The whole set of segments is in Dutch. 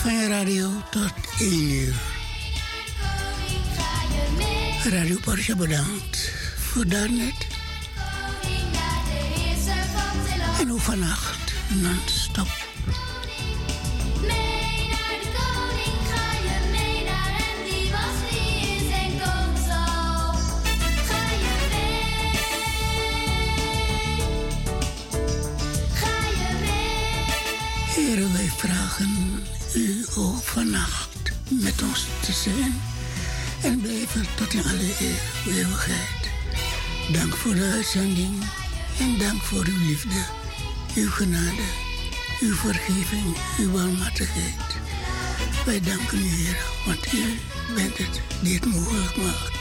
Stefania Radio tot 1 uur. Radio Porsche bedankt voor daarnet. En ook vannacht non-stop. Uitzending en dank voor uw liefde, uw genade, uw vergeving, uw barmhartigheid. Wij danken u, Heer, want u bent het die het mogelijk maakt.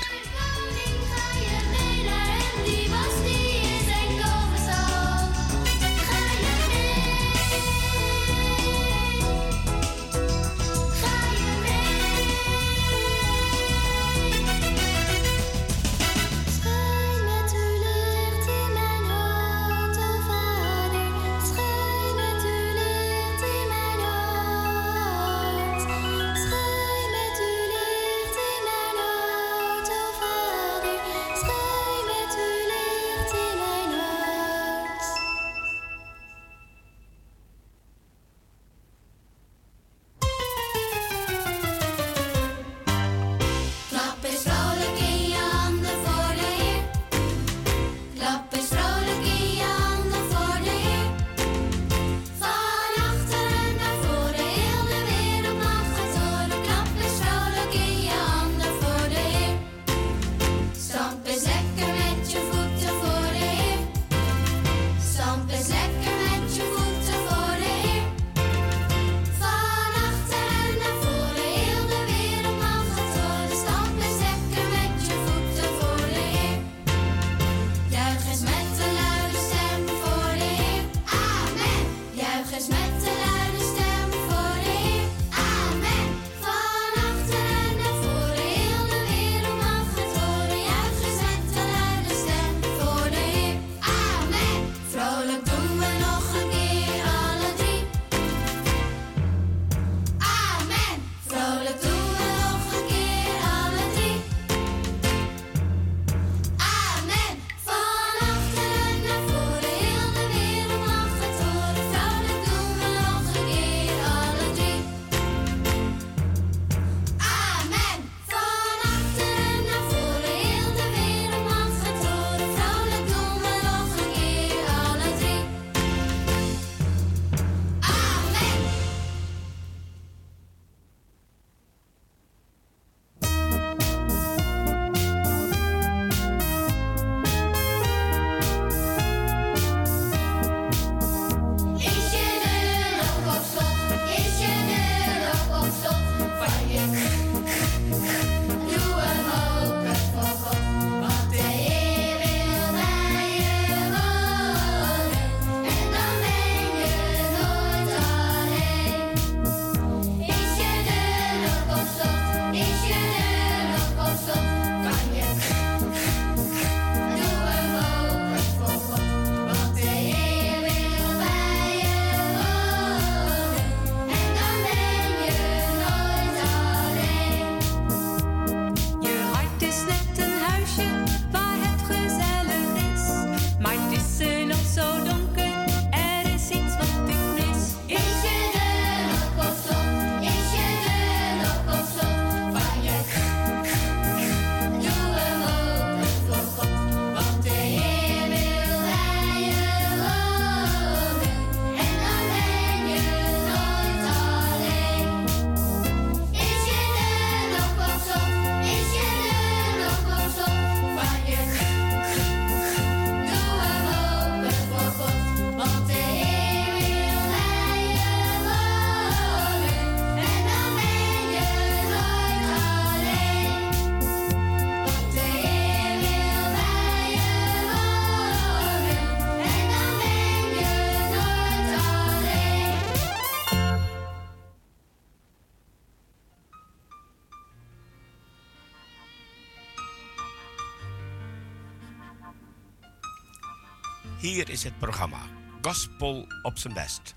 Hier is het programma Gospel op zijn best.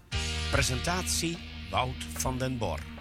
Presentatie Wout van den Bor.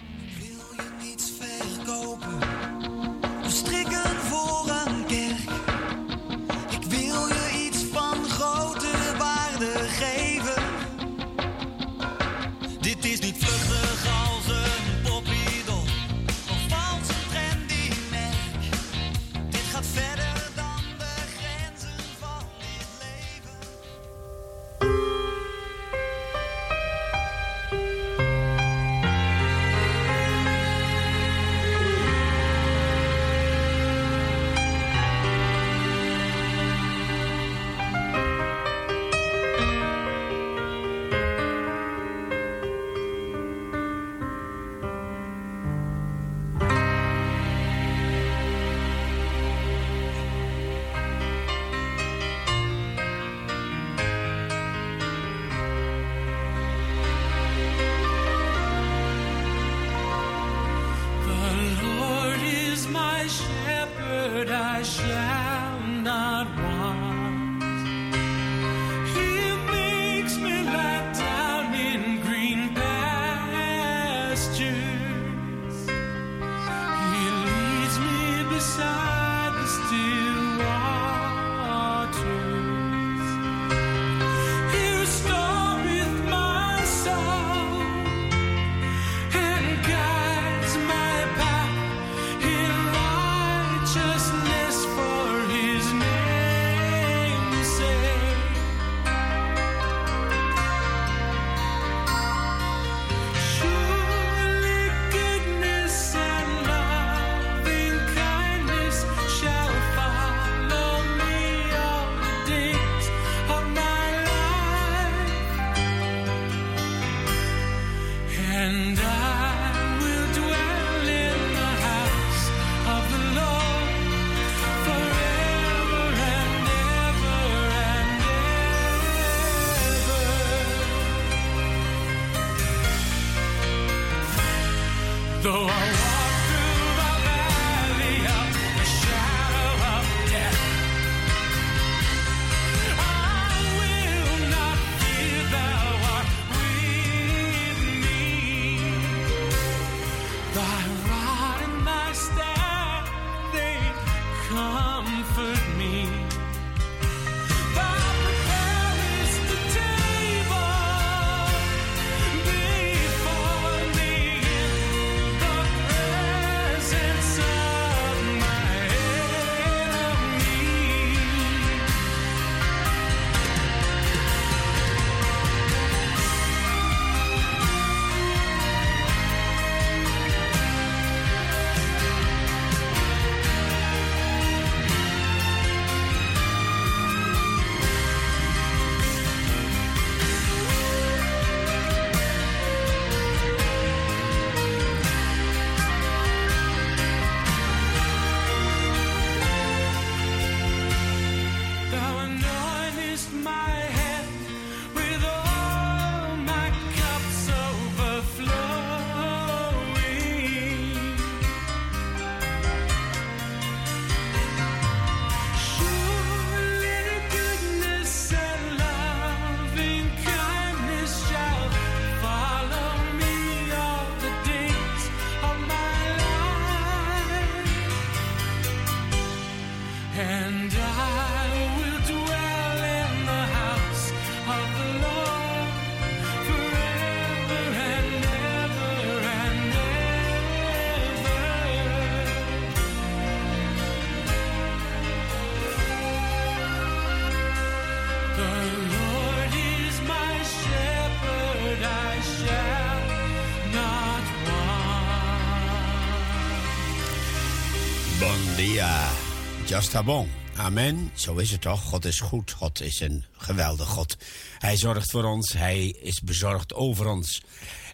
Just bon. Amen. Zo is het toch. God is goed. God is een geweldig God. Hij zorgt voor ons. Hij is bezorgd over ons.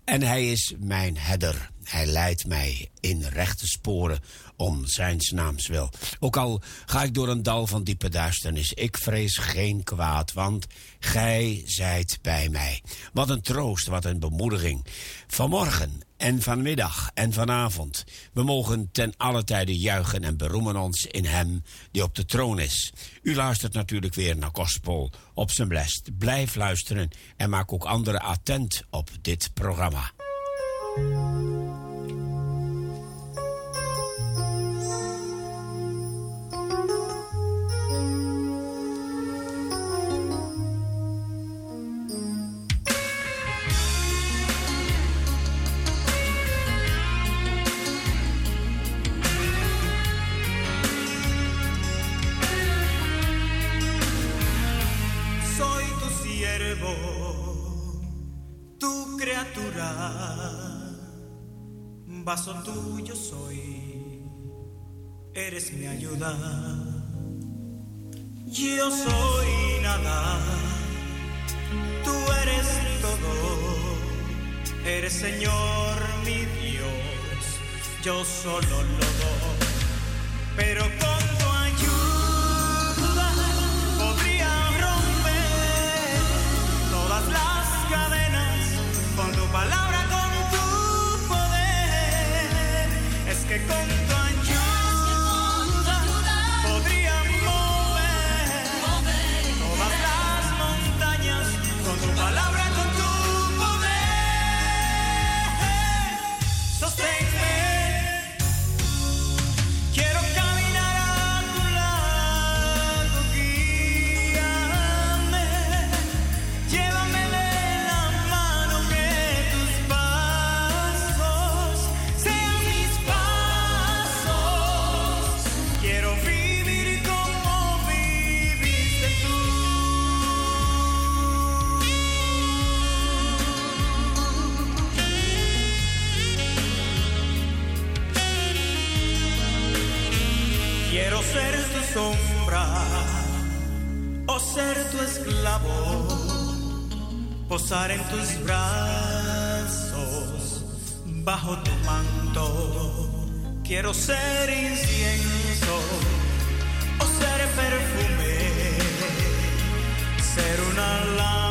En hij is mijn herder. Hij leidt mij in rechte sporen om zijn naams wil. Ook al ga ik door een dal van diepe duisternis, ik vrees geen kwaad, want gij zijt bij mij. Wat een troost, wat een bemoediging. Vanmorgen en vanmiddag en vanavond. We mogen ten alle tijde juichen en beroemen ons in Hem die op de troon is. U luistert natuurlijk weer naar Gospel op zijn blest. Blijf luisteren en maak ook anderen attent op dit programma. siervo, tu criatura, vaso tuyo soy, eres mi ayuda. Yo soy nada, tú eres todo, eres Señor mi Dios, yo solo lo doy, pero con spend esclavo, posar en tus brazos, bajo tu manto. Quiero ser incienso o ser perfume, ser una lámpara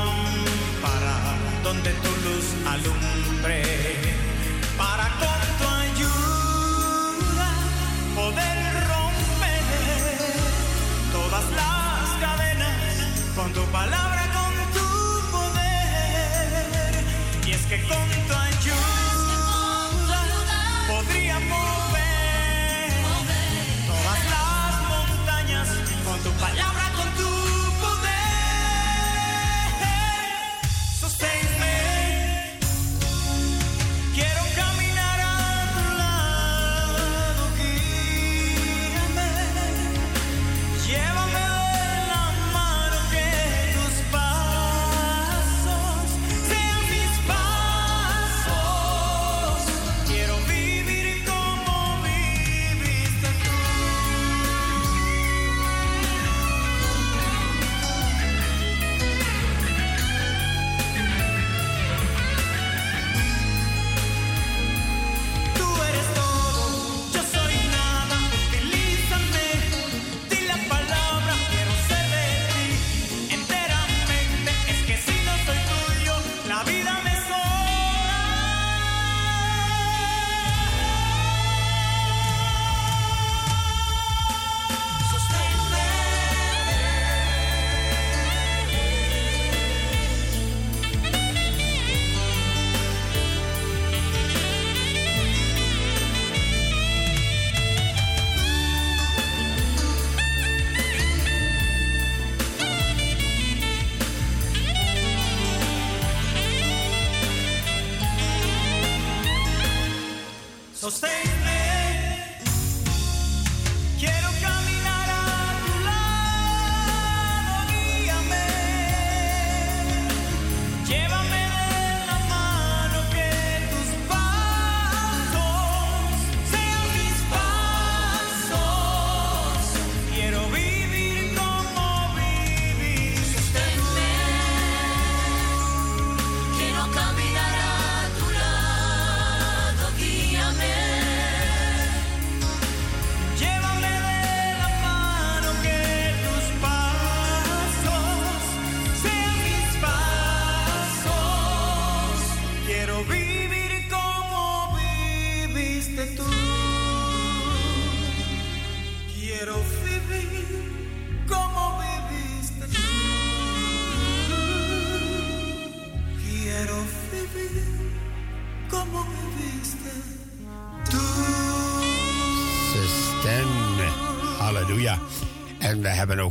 Stay.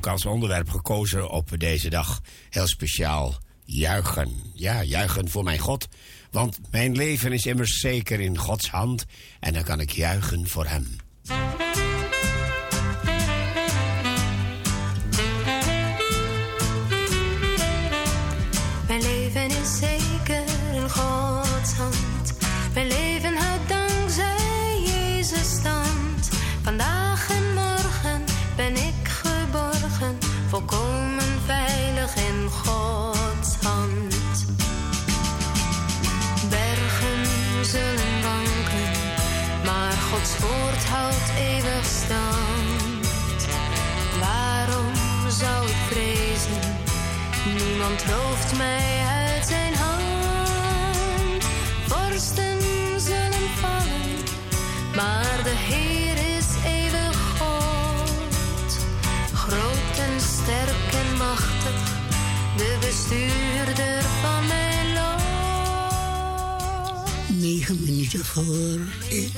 Als onderwerp gekozen op deze dag heel speciaal juichen. Ja, juichen voor mijn God. Want mijn leven is immers zeker in Gods hand en dan kan ik juichen voor Hem. Gods woord houdt eeuwig stand. Waarom zou ik vrezen? Niemand rooft mij uit zijn hand. Vorsten zullen vallen, maar de Heer is eeuwig God. Groot en sterk en machtig, de bestuurder Negen minuten voor één.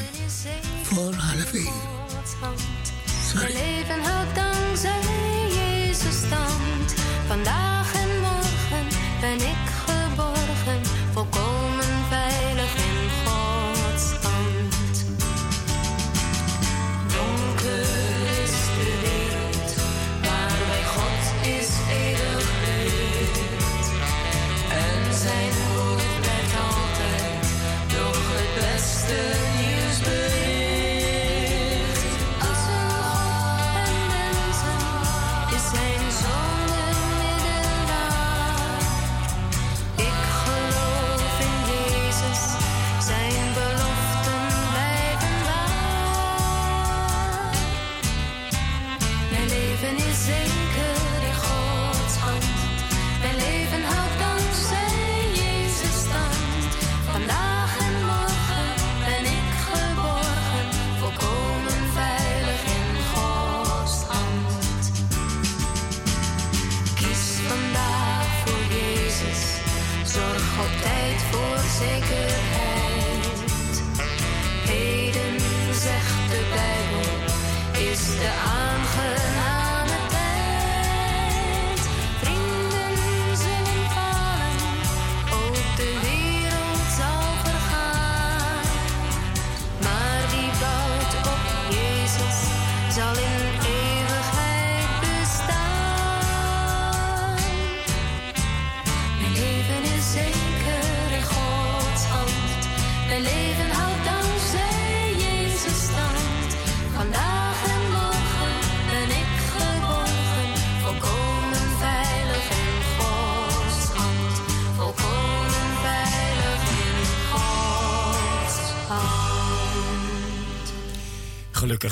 Voor half één. Sorry. Leven houdt dankzij Jezus stand. Vandaag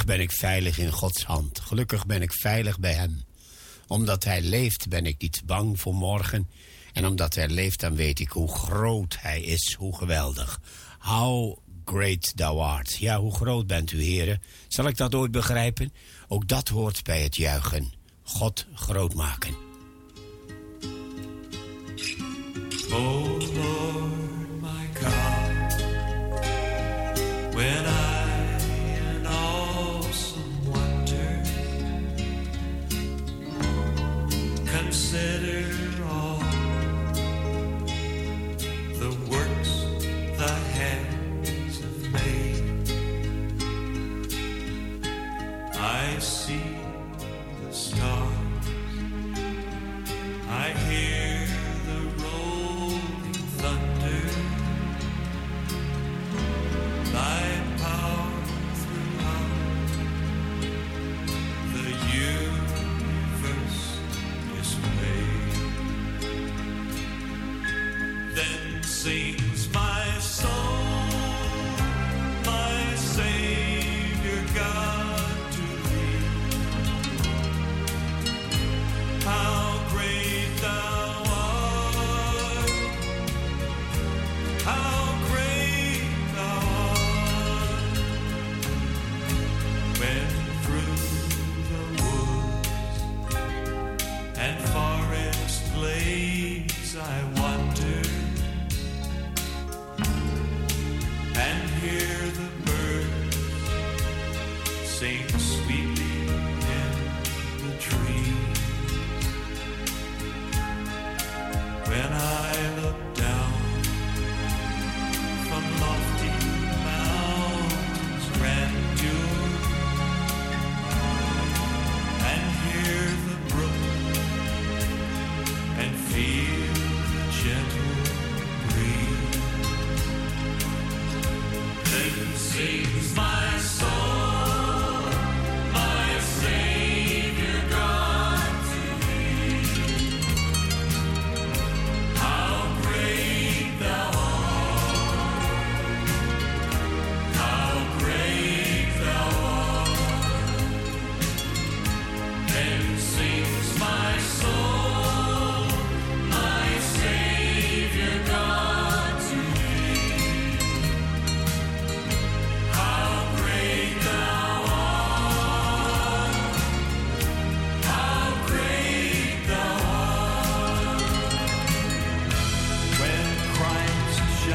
ben ik veilig in Gods hand. Gelukkig ben ik veilig bij Hem. Omdat Hij leeft ben ik niet bang voor morgen. En omdat Hij leeft dan weet ik hoe groot Hij is, hoe geweldig. How great thou art. Ja, hoe groot bent u, heren? Zal ik dat ooit begrijpen? Ook dat hoort bij het juichen. God groot maken. Oh Lord, my God, when I consider see.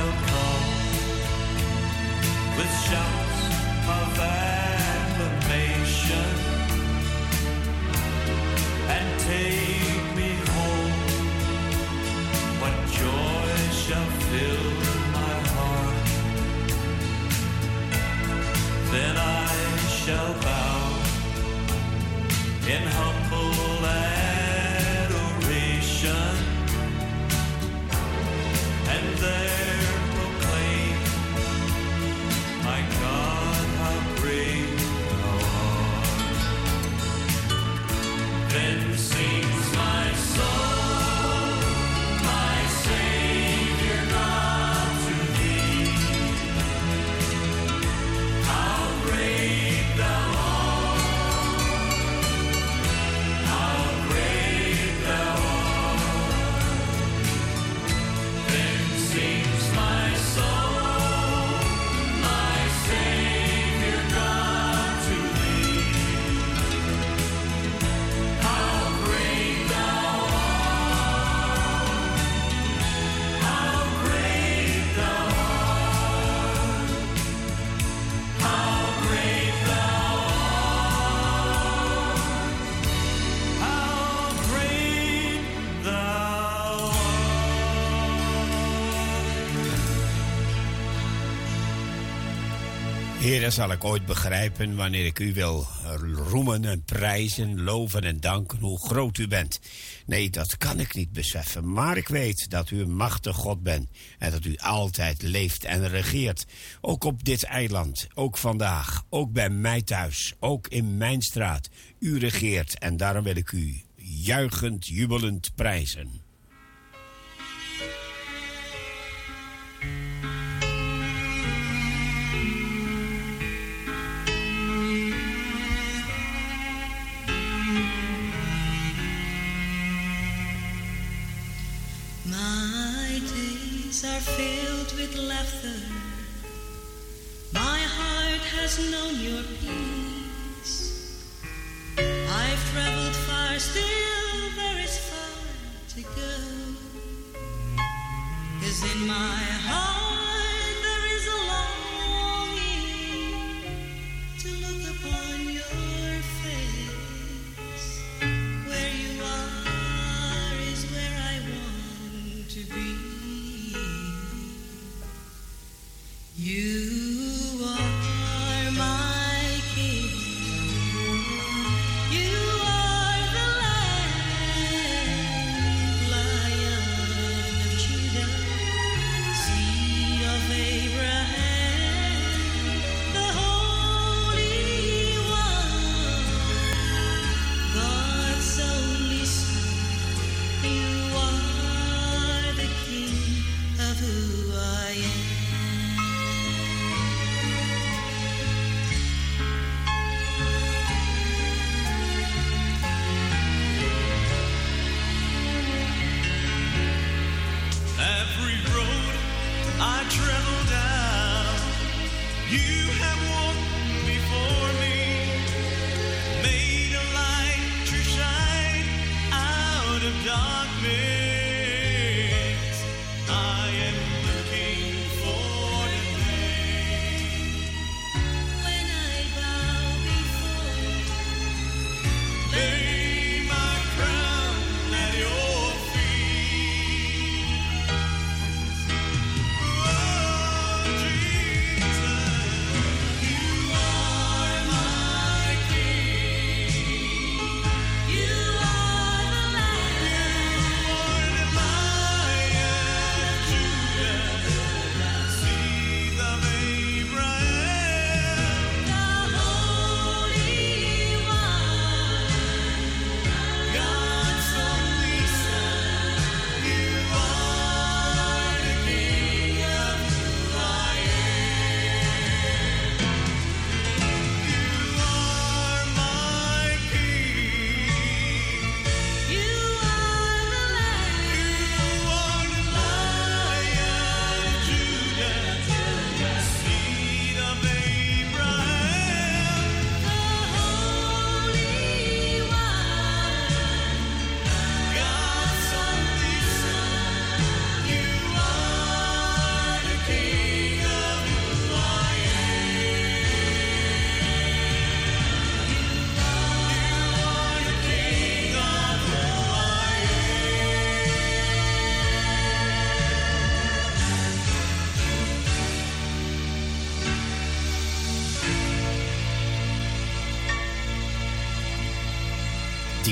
shall come with shouts. Dat zal ik ooit begrijpen wanneer ik u wil roemen en prijzen, loven en danken hoe groot u bent. Nee, dat kan ik niet beseffen, maar ik weet dat u een machtig God bent en dat u altijd leeft en regeert. Ook op dit eiland, ook vandaag, ook bij mij thuis, ook in mijn straat. U regeert en daarom wil ik u juichend, jubelend prijzen. Filled with laughter. My heart has known your peace. I've traveled far, still there is far to go. Cause in my heart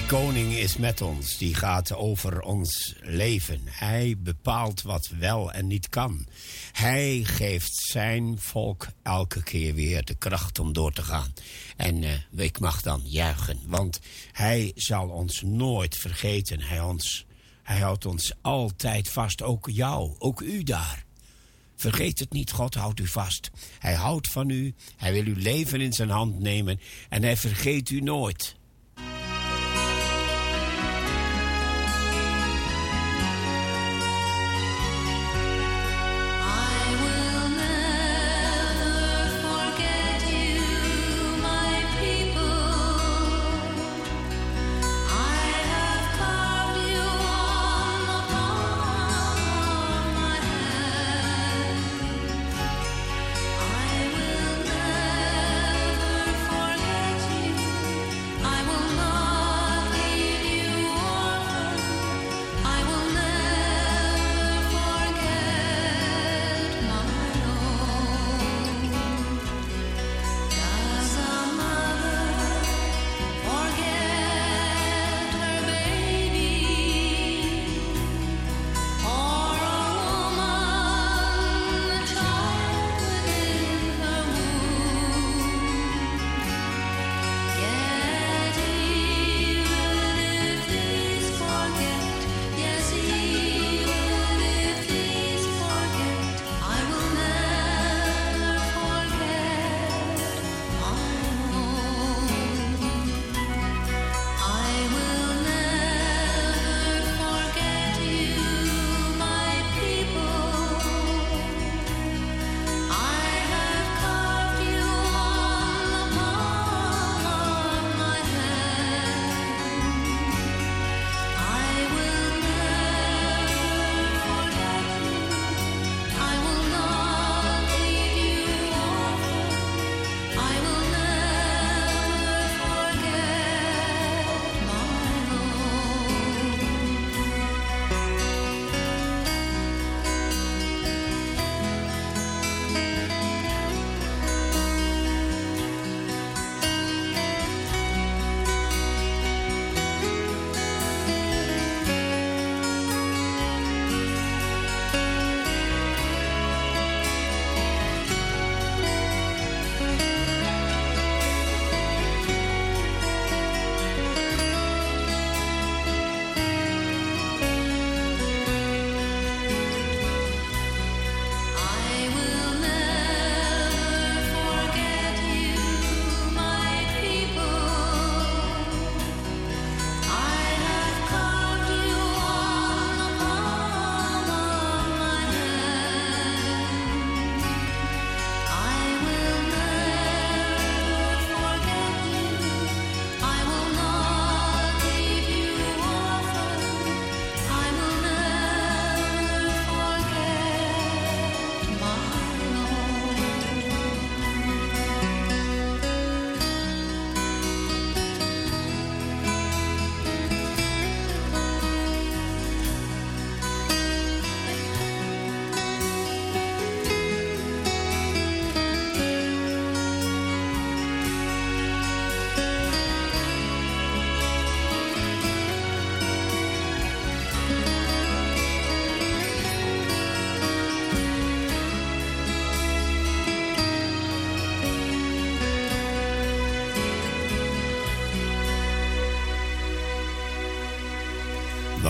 koning is met ons, die gaat over ons leven. Hij bepaalt wat wel en niet kan. Hij geeft zijn volk elke keer weer de kracht om door te gaan. En eh, ik mag dan juichen, want hij zal ons nooit vergeten. Hij, ons, hij houdt ons altijd vast, ook jou, ook u daar. Vergeet het niet, God houdt u vast. Hij houdt van u, hij wil uw leven in zijn hand nemen en hij vergeet u nooit.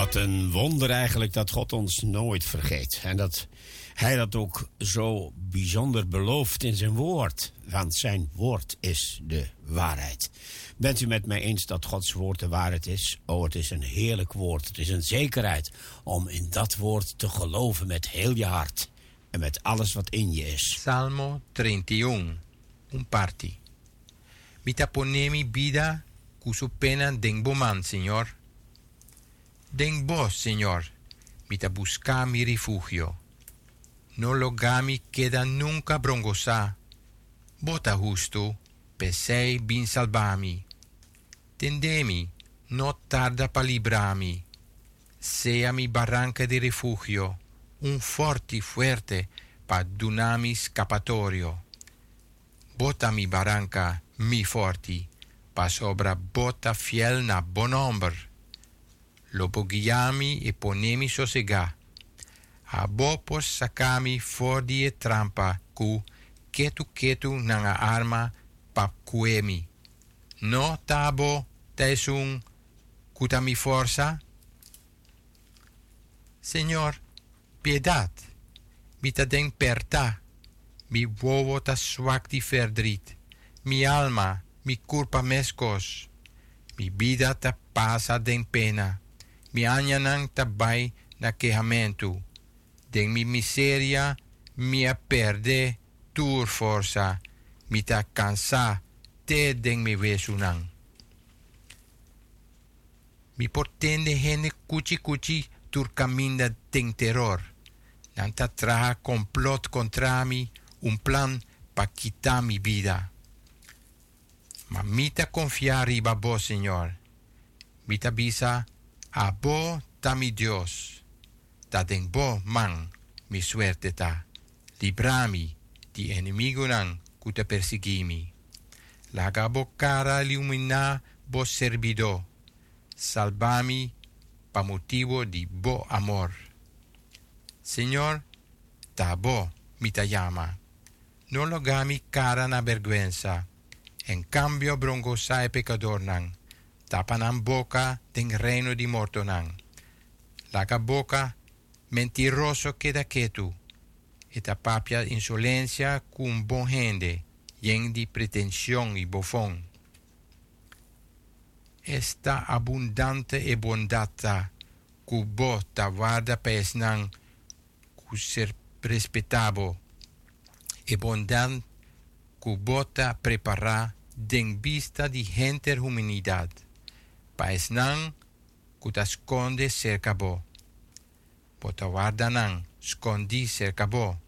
Wat een wonder eigenlijk dat God ons nooit vergeet. En dat hij dat ook zo bijzonder belooft in zijn woord. Want zijn woord is de waarheid. Bent u met mij eens dat Gods woord de waarheid is? Oh, het is een heerlijk woord. Het is een zekerheid om in dat woord te geloven met heel je hart. En met alles wat in je is. Salmo 31, un parti. Mitaponemi vida cusu pena den Señor. Den vos, Señor, mita busca mi refugio. No logami queda nunca brongosa. Bota justo, pesei bin salvami. Tendemi, no tarda pa librami. Sea mi barranca di refugio, un forti fuerte pa dunami scappatorio. Bota mi barranca, mi forti, pas obra bota fiel na. Lopo guiami e ponemi sosega. Abo pos sakami for die trampa ku ketu ketu nanga arma pap kuemi. No tabo tesung kutami forza? Señor, piedad, mi ta den perta, mi wowo ta swak di verdriet, mi alma, mi culpa mescos, mi vida ta pasa den pena, mi anyanang tabay na quejamento, den mi miseria, mi a perde tur forza, mi ta cansa, te den mi wesunang. Mi portende hene cuchi cuchi tur caminda ten terror. Nanta traja complot contra mi, un plan pa quitar mi vida. Ma mita confiar riba bo, Señor. Mita bisa a bo ta mi Dios. Ta bo man mi suerte ta. Librami di enemigo nan kuta persigimi. La gabo cara illumina bo servido. Salvami pa motivo di bo amor. Señor, ta bo mi ta llama. No lo gami cara na vergüenza. En cambio brongosa e pecador nan. Tapanan boca den reino di morto nan. Laga boca mentiroso queda quieto. Eta papia insolencia cum bon gente. Yen di pretensión y bofón. Esta abundante e bondata cubo guarda pesnan cu ser respetabo e bondan cubota prepara den vista di gente humanidad Paesnan, Kutasconde Cercabo, Potawardanan, Scondi Cercabo,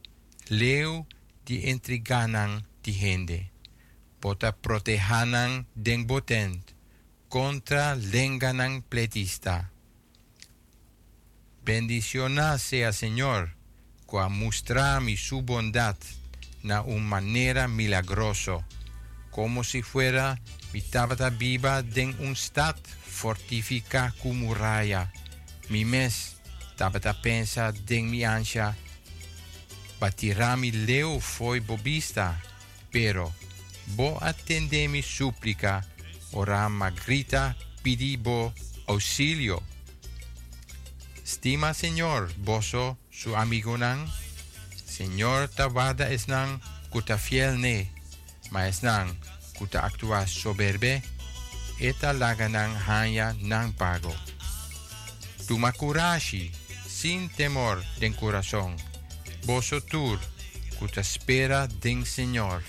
Leu di Intriganan di Hende, Pota den botent, Contra Lenganan Pletista. Bendiciona sea Señor, cua mustra mi su bondad, na un manera milagroso. Como si fuera mi tabata viva den un stat fortifica cu muralla. Mi mes tabata pensa den mi ansia, batirá mi leo foi bobista, pero bo attende mi supplica, ora magrita pidibo auxilio. Stima Señor, boso su amigo nan. Señor tabada es nan kuta fiel ne, maesnang kuta actúa soberbe, eta laganang hanya nang pago. Tuma coraje, sin temor den corazón, vosso tur, cuta espera den Señor.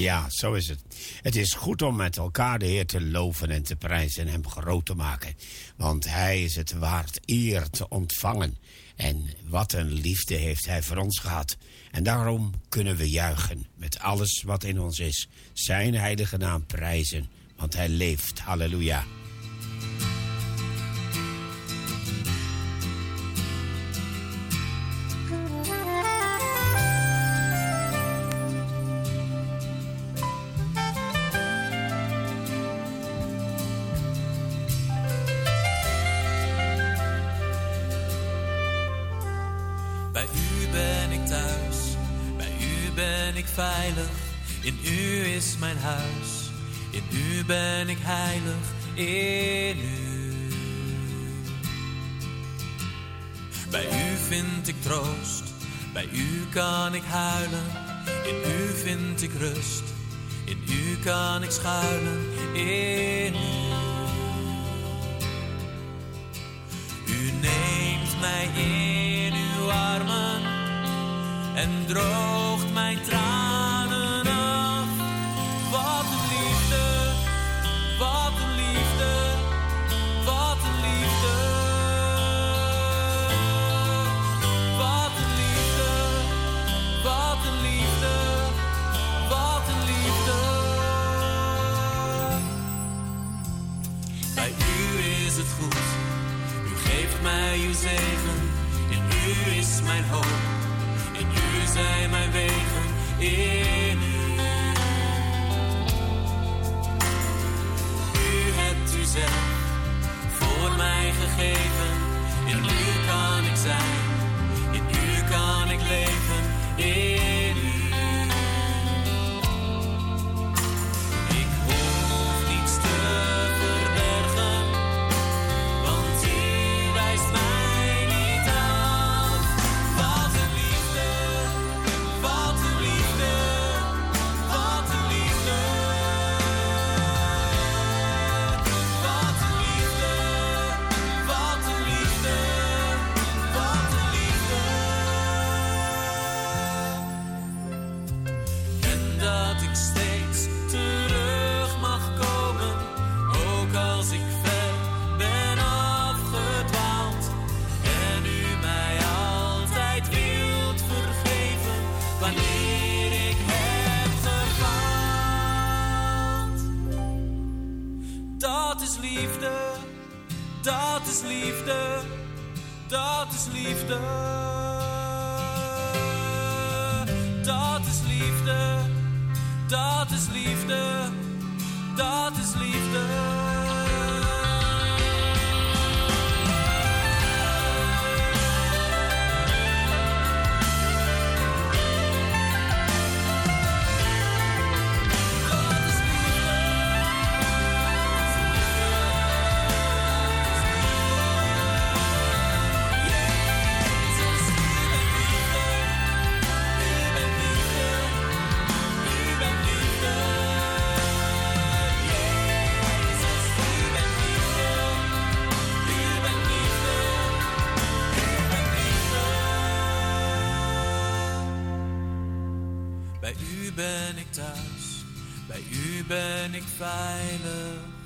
Ja, zo is het. Het is goed om met elkaar de Heer te loven en te prijzen en hem groot te maken. Want hij is het waard eer te ontvangen. En wat een liefde heeft hij voor ons gehad. En daarom kunnen we juichen met alles wat in ons is. Zijn heilige naam prijzen, want hij leeft. Halleluja. Is mijn huis, in u ben ik heilig. In u. Bij u vind ik troost, bij u kan ik huilen. In u vind ik rust, in u kan ik schuilen. In u. U neemt mij in uw armen en droogt mijn tranen u is u ben ik thuis, bij u ben ik veilig.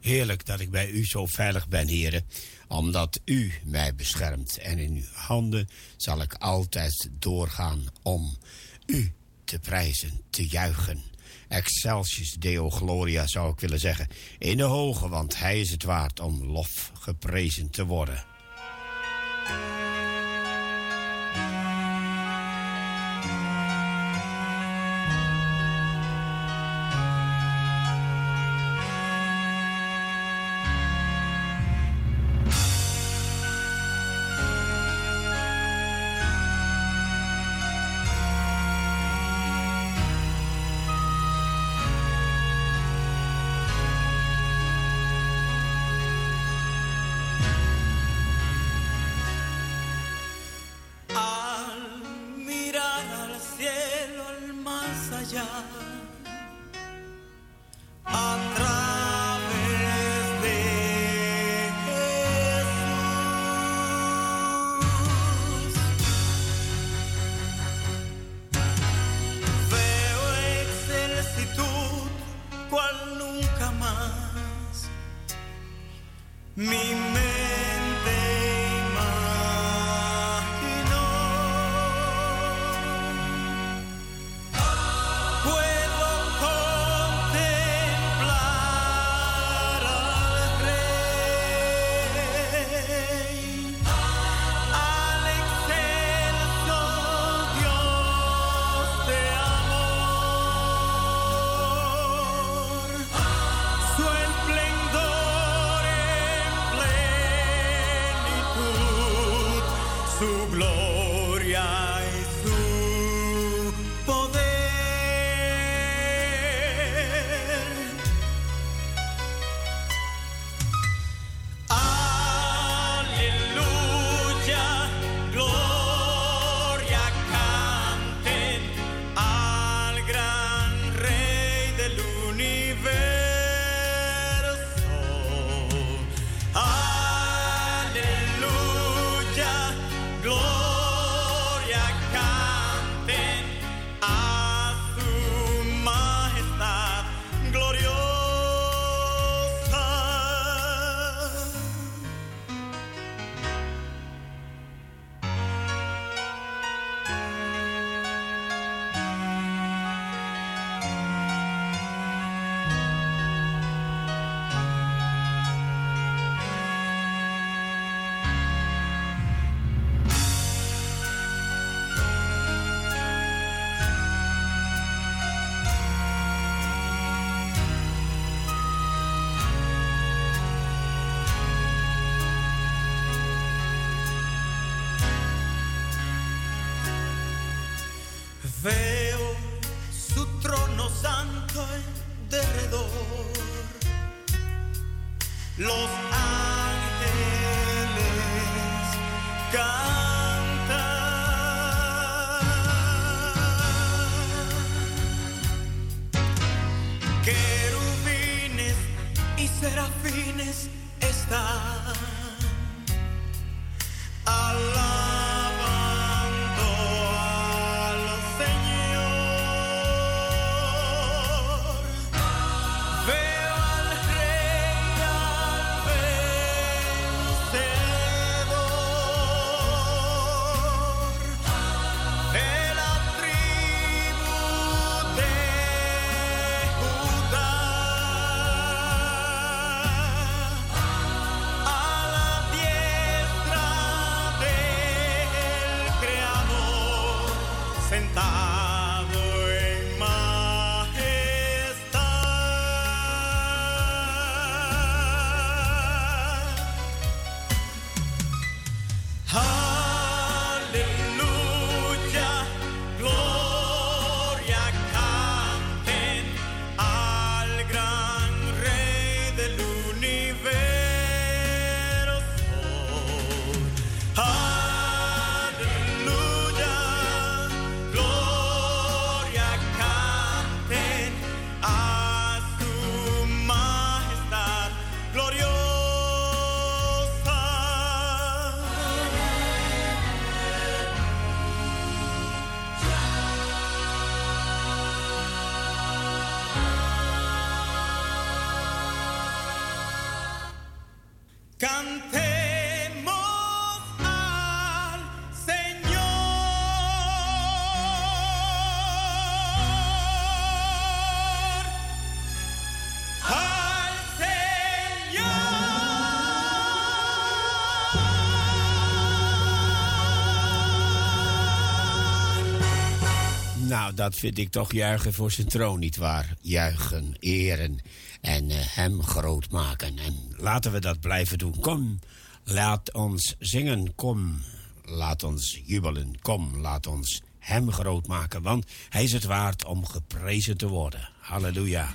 Heerlijk dat ik bij u zo veilig ben, heren, omdat u mij beschermt. En in uw handen zal ik altijd doorgaan om u te prijzen, te juichen. Excelsius Deo Gloria zou ik willen zeggen. In de hoge, want hij is het waard om lof geprezen te worden. Los dat vind ik toch juichen voor zijn troon, nietwaar? Juichen, eren en eh, hem groot maken. En laten we dat blijven doen. Kom, laat ons zingen. Kom, laat ons jubelen. Kom, laat ons hem groot maken. Want hij is het waard om geprezen te worden. Halleluja.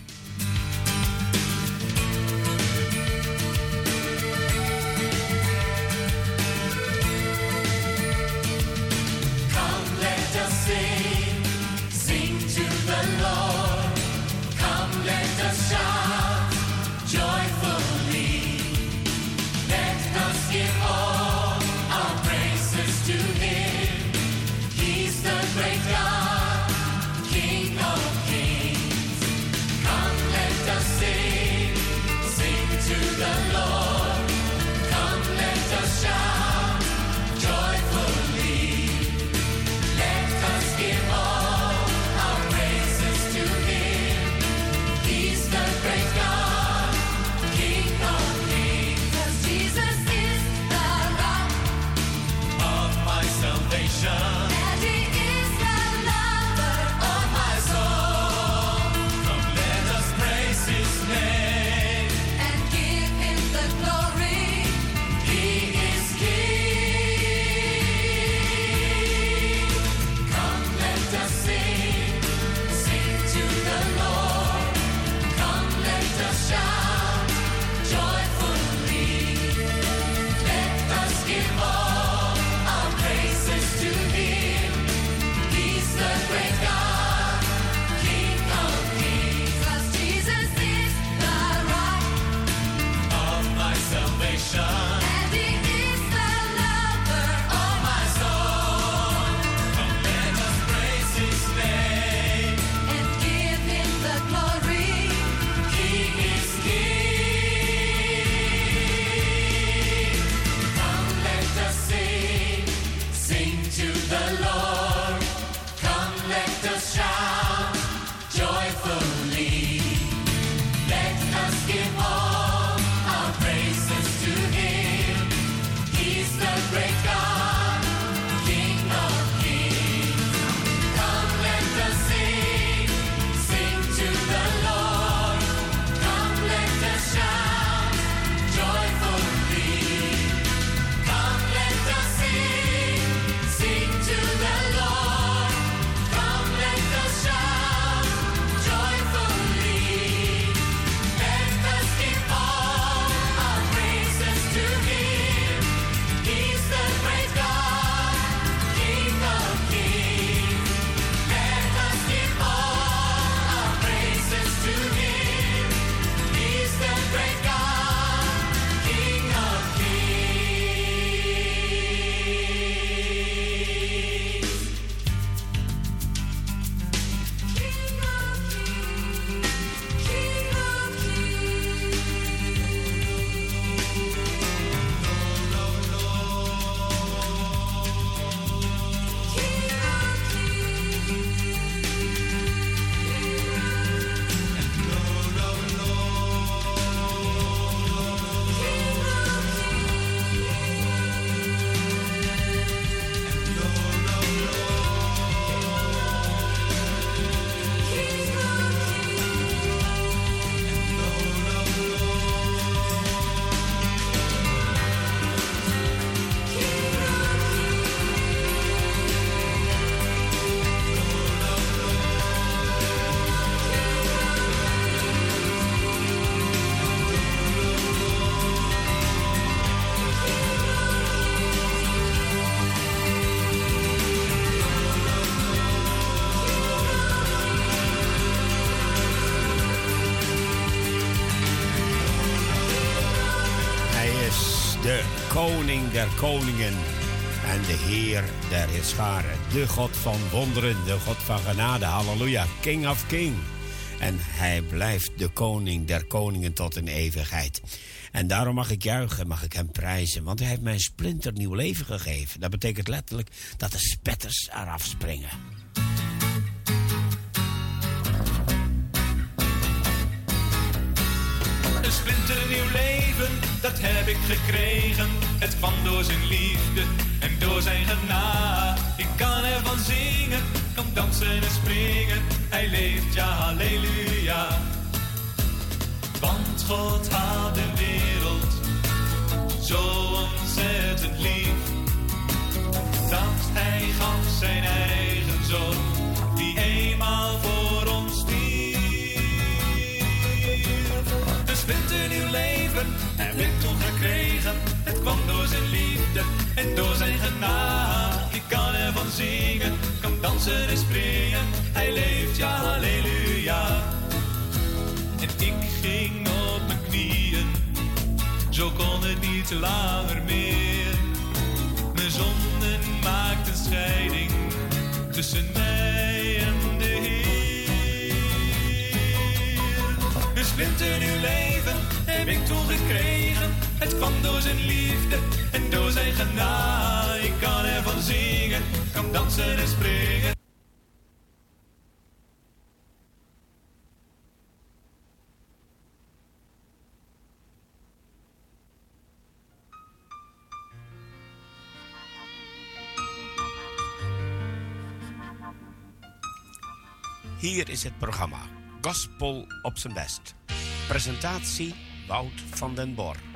Der koningen en de Heer der Heerscharen. De God van wonderen, de God van genade. Halleluja, King of King. En hij blijft de koning der koningen tot in eeuwigheid. En daarom mag ik juichen, mag ik hem prijzen, want hij heeft mij een splinternieuw leven gegeven. Dat betekent letterlijk dat de spetters eraf springen. Dat heb ik gekregen. Het kwam door zijn liefde en door zijn genade. Ik kan ervan zingen, kan dansen en springen. Hij leeft, ja, halleluja. Want God had de wereld zo ontzettend lief. Dat hij gaf zijn eigen zoon, Het kwam door zijn liefde en door zijn genade. Ik kan ervan zingen, kan dansen en springen. Hij leeft, ja, halleluja. En ik ging op mijn knieën, zo kon het niet langer meer. Mijn zonden maakten scheiding tussen mij en de Heer. Een splinternieuw leven heb ik toen gekregen. Het kwam door zijn liefde en door zijn genade. Ik kan ervan zingen, kan dansen en springen. Hier is het programma Gospel op zijn best. Presentatie Wout van den Bor.